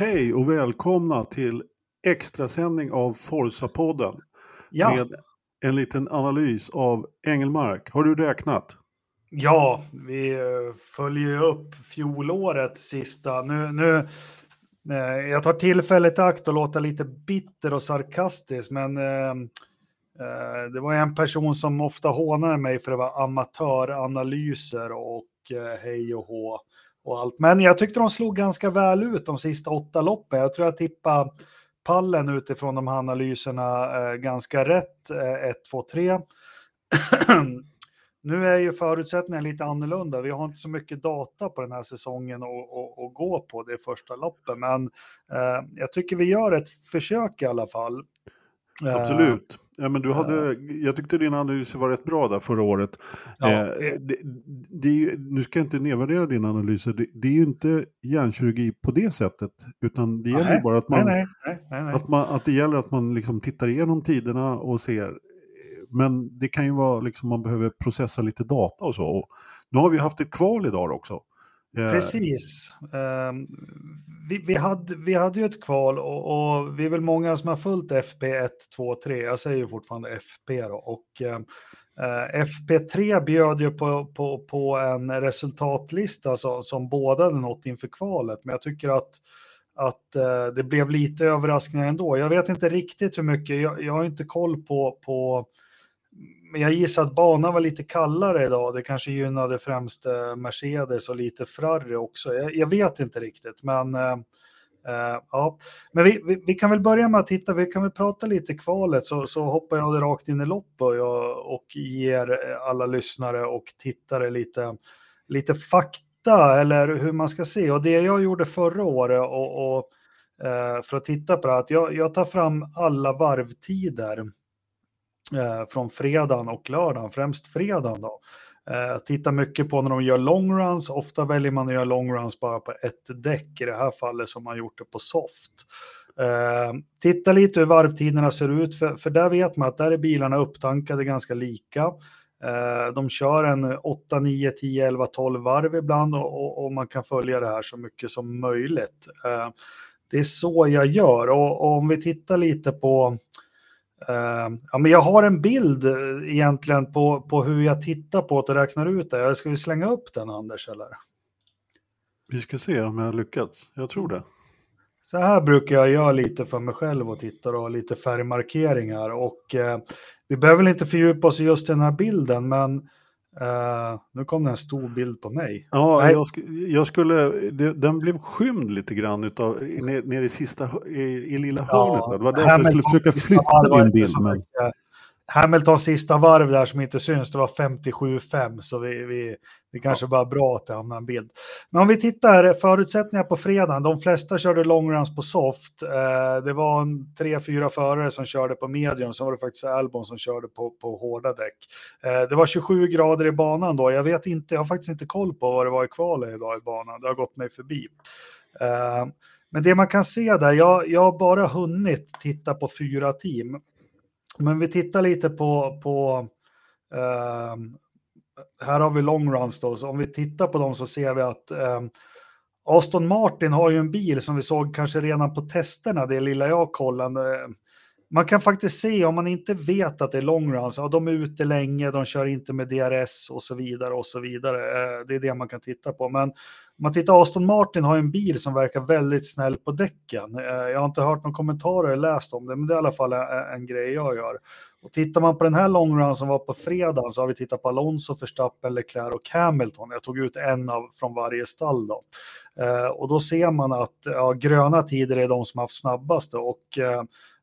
Hej och välkomna till extrasändning av Forza-podden Ja, med en liten analys av Engelmark. Har du räknat? ja, vi eh, följer upp fjolåret sista. Nu, nu, eh, jag tar tillfället i akt och låter lite bitter och sarkastisk, men eh, det var en person som ofta hånade mig för att vara amatöranalyser och hej och hå och allt. Men jag tyckte de slog ganska väl ut de sista åtta loppen. Jag tror jag tippade pallen utifrån de här analyserna eh, ganska rätt. 1, 2, 3. Nu är ju förutsättningarna lite annorlunda. Vi har inte så mycket data på den här säsongen att, att gå på det första loppet, men eh, jag tycker vi gör ett försök i alla fall. Eh, Absolut. Ja, men du hade, jag tyckte din analys var rätt bra där förra året. Ja, Eh, eh, det, det är nu ska jag inte nedvärdera dina analyser. Det, det är ju inte hjärnkirurgi på det sättet. Utan det gäller nej, bara att, man, nej, nej. Att, man, att det gäller att man liksom tittar igenom tiderna och ser. Men det kan ju vara liksom man behöver processa lite data och så. Och nu har vi haft ett kval idag också. Eh, Precis. Ehm, vi, vi, hade, vi hade ju ett kval och, och vi är väl många som har följt FP 1, 2, 3. Jag säger ju fortfarande FP då. Och ehm, eh, FP3 bjöd ju på, på, på en resultatlista så, som båda hade nått inför kvalet. Men jag tycker att, att eh, det blev lite överraskningar ändå. Jag vet inte riktigt hur mycket, jag, jag har inte koll på, på men jag gissar att banan var lite kallare idag. Det kanske gynnade främst Mercedes och lite Ferrari också. Jag, jag vet inte riktigt, men eh, eh, ja. Men vi, vi, vi kan väl börja med att titta. Vi kan väl prata lite kvalet så, så hoppar jag rakt in i loppet och, jag, och ger eh, alla lyssnare och tittare lite, lite fakta eller hur man ska se. Och det jag gjorde förra året och, och eh, för att titta på det här, att jag, jag tar fram alla varvtider Eh, från fredagen och lördagen, främst fredagen då. Eh, tittar mycket på när de gör longruns, ofta väljer man att göra longruns bara på ett däck, i det här fallet som man gjort det på soft. Eh, titta lite hur varvtiderna ser ut, för, för där vet man att där är bilarna upptankade ganska lika. De kör en 8, 9, 10, 11, 12 varv ibland och, och, och man kan följa det här så mycket som möjligt. Det är så jag gör och, och om vi tittar lite på ja, men jag har en bild uh, egentligen på, på hur jag tittar på det och räknar ut det. Ska vi slänga upp den Anders? Eller? Vi ska se om jag har lyckats. Jag tror det. Så här brukar jag göra lite för mig själv och titta och lite färgmarkeringar. Och, uh, vi behöver inte fördjupa oss i just den här bilden, men nu kom det en stor bild på mig. Ja, jag, sk jag skulle, det, den blev skymd lite grann utav, ner, ner i sista, i, i lilla hörnet. där. Det var därför jag skulle försöka flytta din bild. Men, mycket. Hamiltons sista varv där som inte syns, det var 57,5 så vi, vi, det kanske bara bra att det hamnar en bild. Men om vi tittar förutsättningar på fredagen, de flesta körde longruns på soft. Eh, det var en tre, fyra förare som körde på medium, så var det faktiskt Albon som körde på, på hårda däck. Eh, det var 27 grader i banan då, jag vet inte, jag har faktiskt inte koll på vad det var i kvalet idag i banan, det har gått mig förbi. Eh, men det man kan se där, jag, jag har bara hunnit titta på fyra team. Men vi tittar lite på, på ehm, här har vi long runs då, så om vi tittar på dem så ser vi att ehm, Aston Martin har ju en bil som vi såg kanske redan på testerna, det lilla jag kollade. Eh, man kan faktiskt se om man inte vet att det är longruns, ja, de är ute länge, de kör inte med DRS och så vidare och så vidare. Eh, det är det man kan titta på. Men om man tittar, Aston Martin har en bil som verkar väldigt snäll på däcken. Eh, jag har inte hört någon kommentarer eller läst om det, men det är i alla fall en, grej jag gör. Och tittar man på den här longrun som var på fredagen så har vi tittat på Alonso, Verstappen, Leclerc och Hamilton. Jag tog ut en av från varje stall då. Eh, och då ser man att ja, gröna tider är de som har haft snabbast då. och eh,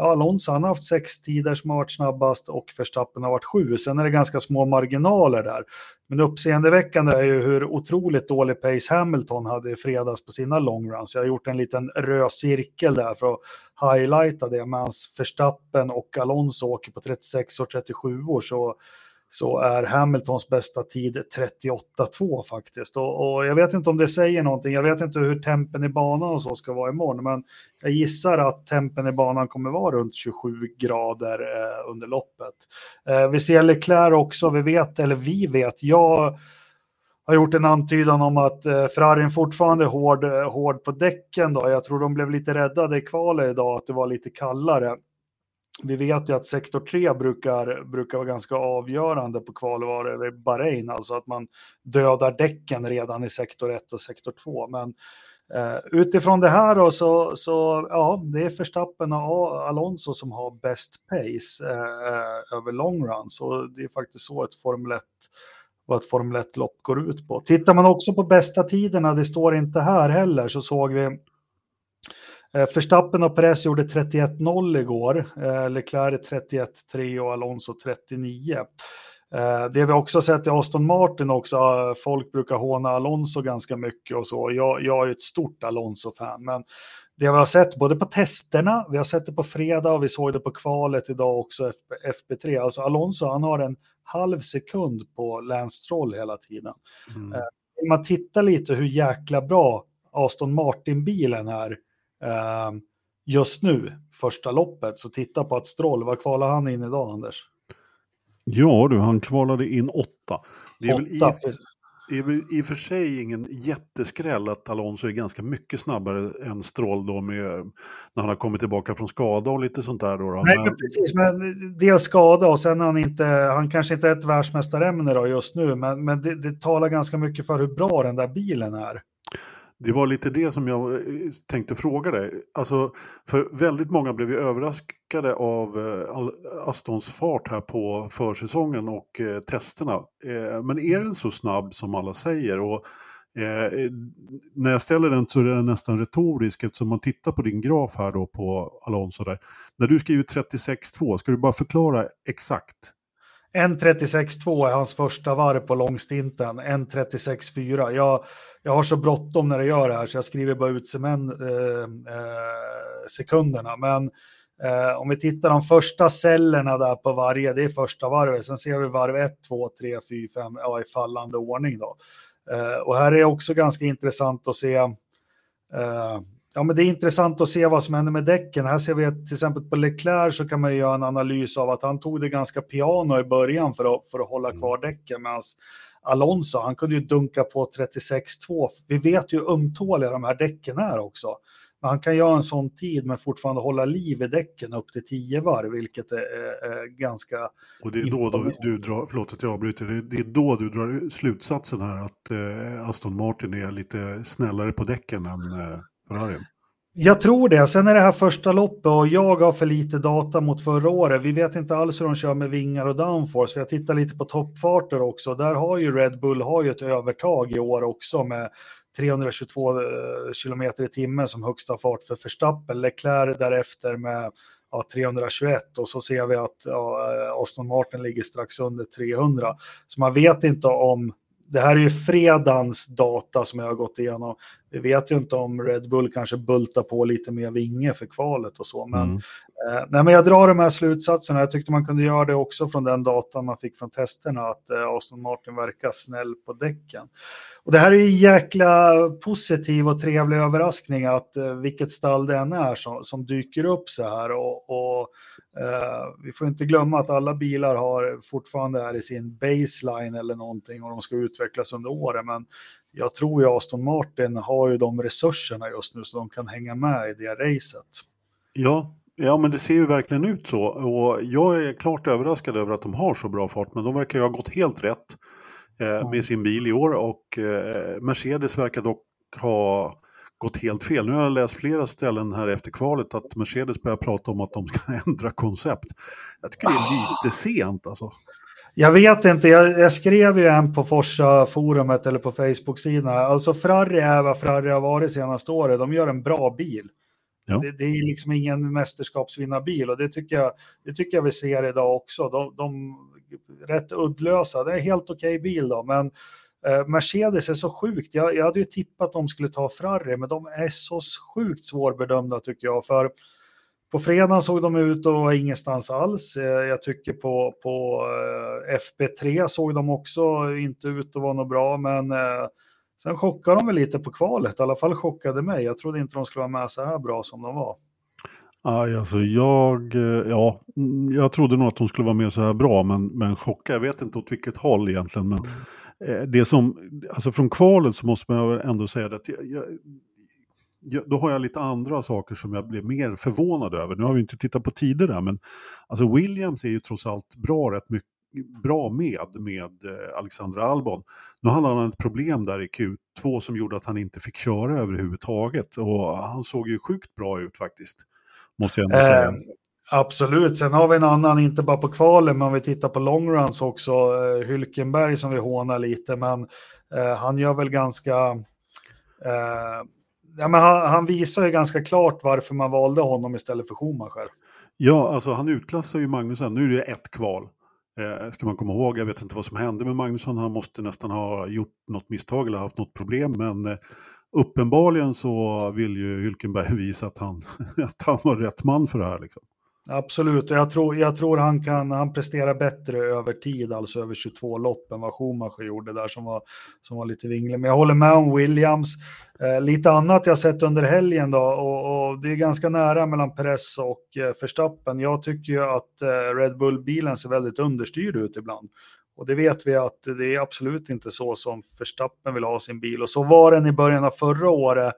Ja, Alonso han har haft sex tider som har varit snabbast och Verstappen har varit sju. Sen är det ganska små marginaler där. Men uppseendeväckande är ju hur otroligt dålig pace Hamilton hade i fredags på sina longruns. Jag har gjort en liten röd cirkel där för att highlighta det. Medan Verstappen och Alonso åker på 36 och 37 år så så är Hamiltons bästa tid 38-2 faktiskt. Och, och, jag vet inte om det säger någonting. Jag vet inte hur tempen i banan och så ska vara imorgon, men jag gissar att tempen i banan kommer vara runt 27 grader eh, under loppet. Eh, vi ser Leclerc också. Vi vet, eller vi vet, jag har gjort en antydan om att eh, Ferrarin fortfarande är hård, eh, hård på däcken. Då. Jag tror de blev lite räddade i kvalet idag, att det var lite kallare. Vi vet ju att sektor 3 brukar, brukar vara ganska avgörande på kvalvaror i Bahrain, alltså att man dödar däcken redan i sektor 1 och sektor 2. Men eh, utifrån det här då så, så ja, det är Verstappen och Alonso som har bäst pace eh, över long run. Så det är faktiskt så ett Formel 1 vad ett Formel 1-lopp går ut på. Tittar man också på bästa tiderna, det står inte här heller, så såg vi eh, Verstappen och Perez gjorde 31-0 igår, eh, Leclerc 31-3 och Alonso 39. Eh, det vi också sett i Aston Martin också, folk brukar håna Alonso ganska mycket och så. Jag, jag är ett stort Alonso-fan, men det vi har sett både på testerna, vi har sett det på fredag och vi såg det på kvalet idag också, FP3. Alltså Alonso, han har en halv sekund på Lance Stroll hela tiden. Mm. Eh, man tittar lite hur jäkla bra Aston Martin-bilen är eh, just nu, första loppet, så titta på att Stroll, vad kvalar han in idag, Anders? Ja du, han kvalade in åtta. Det är åtta. väl i, det är väl i och för sig ingen jätteskräll att Alonso är ganska mycket snabbare än Stroll då med, när han har kommit tillbaka från skada och lite sånt där. Då, då. Nej, men, precis, men dels skada och sen han inte, han kanske inte är ett världsmästarämne då just nu, men, men det, det talar ganska mycket för hur bra den där bilen är. Det var lite det som jag eh, tänkte fråga dig. Alltså, för väldigt många blev ju överraskade av eh, Astons fart här på försäsongen och eh, testerna. Eh, men är den så snabb som alla säger? Och, eh, när jag ställer den så är den nästan retorisk eftersom man tittar på din graf här då på Alonso där. När du skriver 36.2, ska du bara förklara exakt 1.36.2 är hans första varv på långstinten, 1.36.4. Jag, jag har så bråttom när jag gör det här så jag skriver bara ut semen, eh, eh, sekunderna. Men eh, om vi tittar de första cellerna där på varje, det är första varvet. Sen ser vi varv 1, 2, 3, 4, 5 ja, i fallande ordning. Då. Eh, och här är också ganska intressant att se eh, Ja, men det är intressant att se vad som händer med däcken. Här ser vi till exempel på Leclerc så kan man göra en analys av att han tog det ganska piano i början för att, för att hålla mm. kvar däcken. Medan Alonso, han kunde ju dunka på 36-2. Vi vet ju hur ömtåliga de här däcken är också. Men han kan göra en sån tid men fortfarande hålla liv i däcken upp till 10 varv, vilket är, är, är ganska... Och det är då, då du drar, förlåt att jag avbryter, det är då du drar slutsatsen här att eh, Aston Martin är lite snällare på däcken än eh, Ferrarin? Jag tror det. Sen är det här första loppet och jag har för lite data mot förra året. Vi vet inte alls hur de kör med vingar och downforce. Jag tittar lite på toppfarter också. Där har ju Red Bull har ju ett övertag i år också med 322 eh, km i timmen som högsta fart för Verstappen. Leclerc därefter med ja, 321 och så ser vi att ja, eh, Aston Martin ligger strax under 300. Så man vet inte om det här är ju fredagens data som jag har gått igenom. Vi vet ju inte om Red Bull kanske bultar på lite mer vinge för kvalet och så. Men, mm. eh, nej, men jag drar de här slutsatserna. Jag tyckte man kunde göra det också från den datan man fick från testerna, att eh, Aston Martin verkar snäll på däcken. Och det här är ju jäkla positiv och trevlig överraskning att eh, vilket stall det än är som, som dyker upp så här. Och, och eh, vi får inte glömma att alla bilar har fortfarande är i sin baseline eller någonting och de ska utvecklas under året. Men jag tror ju Aston Martin har ju de resurserna just nu så de kan hänga med i det racet. Ja, Ja, men det ser ju verkligen ut så. Och jag är klart överraskad över att de har så bra fart, men de verkar ju ha gått helt rätt eh, med sin bil i år. Och eh, Mercedes verkar dock ha gått helt fel. Nu har jag läst flera ställen här efter kvalet att Mercedes börjar prata om att de ska ändra koncept. Jag tycker det är lite sent alltså. Jag vet inte, jag, jag, skrev ju en på Forsa-forumet eller på Facebook-sidan. Alltså Ferrari är vad Ferrari har varit senaste året. De gör en bra bil. Ja. Det, det, är liksom ingen mästerskapsvinnarbil och det tycker jag, det tycker jag vi ser idag också. De, de rätt uddlösa, det är helt okej okay bil då, men Mercedes är så sjukt. Jag, jag hade ju tippat att de skulle ta Ferrari, men de är så sjukt svårbedömda tycker jag. För på fredagen såg de ut att vara ingenstans alls. Eh, jag tycker på, på eh, FP3 såg de också inte ut att vara något bra, men eh, sen chockade de väl lite på kvalet. I alla fall chockade mig. Jag trodde inte de skulle vara med så här bra som de var. Aj, alltså jag, ja, jag trodde nog att de skulle vara med så här bra, men, men chocka, jag vet inte åt vilket håll egentligen. Men, eh, det som, alltså från kvalet så måste man ändå säga att jag, jag, jag, då har jag lite andra saker som jag blev mer förvånad över. Nu har vi inte tittat på tider där, men alltså Williams är ju trots allt bra rätt mycket bra med, med eh, Alexandra Albon. Nu hade han ett problem där i Q2 som gjorde att han inte fick köra överhuvudtaget och han såg ju sjukt bra ut faktiskt. Måste jag ändå säga. Eh, absolut, sen har vi en annan, inte bara på kvalen, men om vi tittar på longruns också, eh, Hylkenberg som vi hånar lite, men eh, han gör väl ganska eh, ja, men han, han, visar ju ganska klart varför man valde honom istället för Schumacher. Ja, alltså han utklassar ju Magnusson. Nu är det ett kval. Eh, ska man komma ihåg, jag vet inte vad som hände med Magnusson, han måste nästan ha gjort något misstag eller haft något problem, men eh, uppenbarligen så vill ju Hylkenberg visa att han, att han var rätt man för det här. Liksom. Absolut, jag tror, jag tror han kan han prestera bättre över tid, alltså över 22 lopp än vad Schumacher gjorde där som var, som var lite vinglig. Men jag håller med om Williams. Eh, lite annat jag sett under helgen då, och, och, det är ganska nära mellan Perez och eh, Verstappen. Jag tycker ju att eh, Red Bull-bilen ser väldigt understyrd ut ibland. Och det vet vi att det är absolut inte så som Verstappen vill ha sin bil. Och så var den i början av förra året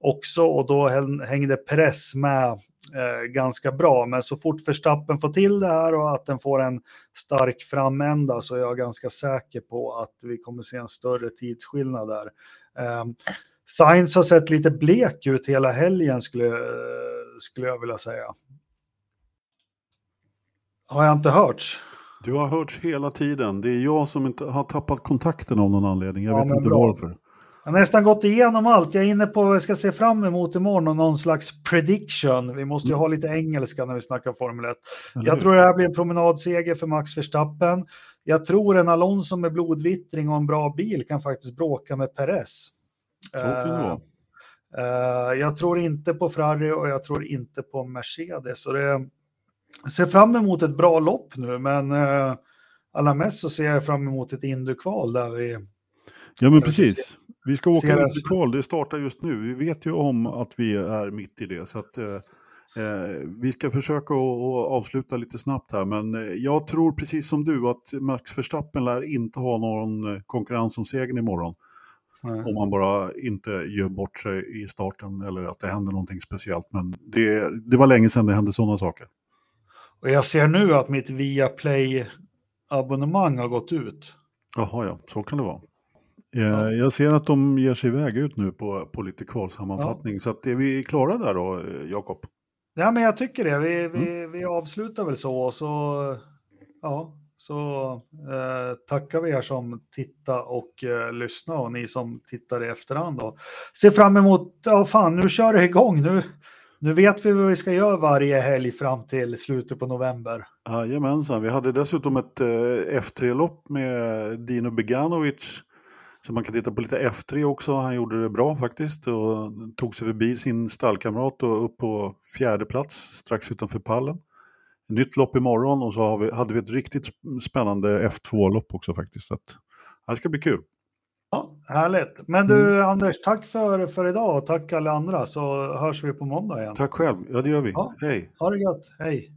också och då hängde press med eh, ganska bra. Men så fort Verstappen får till det här och att den får en stark framända så är jag ganska säker på att vi kommer se en större tidsskillnad där. Eh, Sainz har sett lite blek ut hela helgen skulle, skulle jag vilja säga. Har jag inte hörts? Du har hörts hela tiden. Det är jag som inte har tappat kontakten av någon anledning. Jag ja, vet inte bra. varför. Jag har nästan gått igenom allt. Jag är inne på vad jag ska se fram emot imorgon och någon slags prediction. Vi måste ju mm. ha lite engelska när vi snackar Formel 1. Jag tror det här blir en promenadseger för Max Verstappen. Jag tror en Alonso med blodvittring och en bra bil kan faktiskt bråka med Perez. Så kan det vara. Uh, jag tror inte på Ferrari och jag tror inte på Mercedes. Så det, ser fram emot ett bra lopp nu, men uh, allra mest så ser jag fram emot ett Indy-kval där vi... Ja, men precis. Vi ska åka kval, det startar just nu. Vi vet ju om att vi är mitt i det. Så att, eh, eh vi ska försöka att avsluta lite snabbt här, men eh, jag tror precis som du att Max Verstappen lär inte ha någon konkurrens om segern imorgon. Nej. Om han bara inte gör bort sig i starten eller att det händer någonting speciellt. Men det, det var länge sedan det hände sådana saker. Och jag ser nu att mitt Viaplay-abonnemang har gått ut. Jaha, ja, så kan det vara. Ja. Jag ser att de ger sig iväg ut nu på, på lite kvalsammanfattning. Ja. Så att är vi klara där då, Jakob? Ja, men jag tycker det. Vi, vi, mm. vi avslutar väl så. Så, ja, så eh, tackar vi er som tittar och eh, lyssnar och ni som tittar i efterhand. Och ser fram emot, ja fan, nu kör det igång. Nu, nu vet vi vad vi ska göra varje helg fram till slutet på november. Jajamensan, vi hade dessutom ett eh, F3-lopp med Dino Beganovic så man kan titta på lite F3 också. Han gjorde det bra faktiskt och tog sig förbi sin stallkamrat och upp på fjärde plats strax utanför pallen. Nytt lopp imorgon och så vi, hade vi ett riktigt spännande F2-lopp också faktiskt. Så det ska bli kul. Ja, härligt. Men du mm. Anders, tack för, för idag och tack alla andra så hörs vi på måndag igen. Tack själv, ja det gör vi. Ja. Hej. Ha det gott, hej.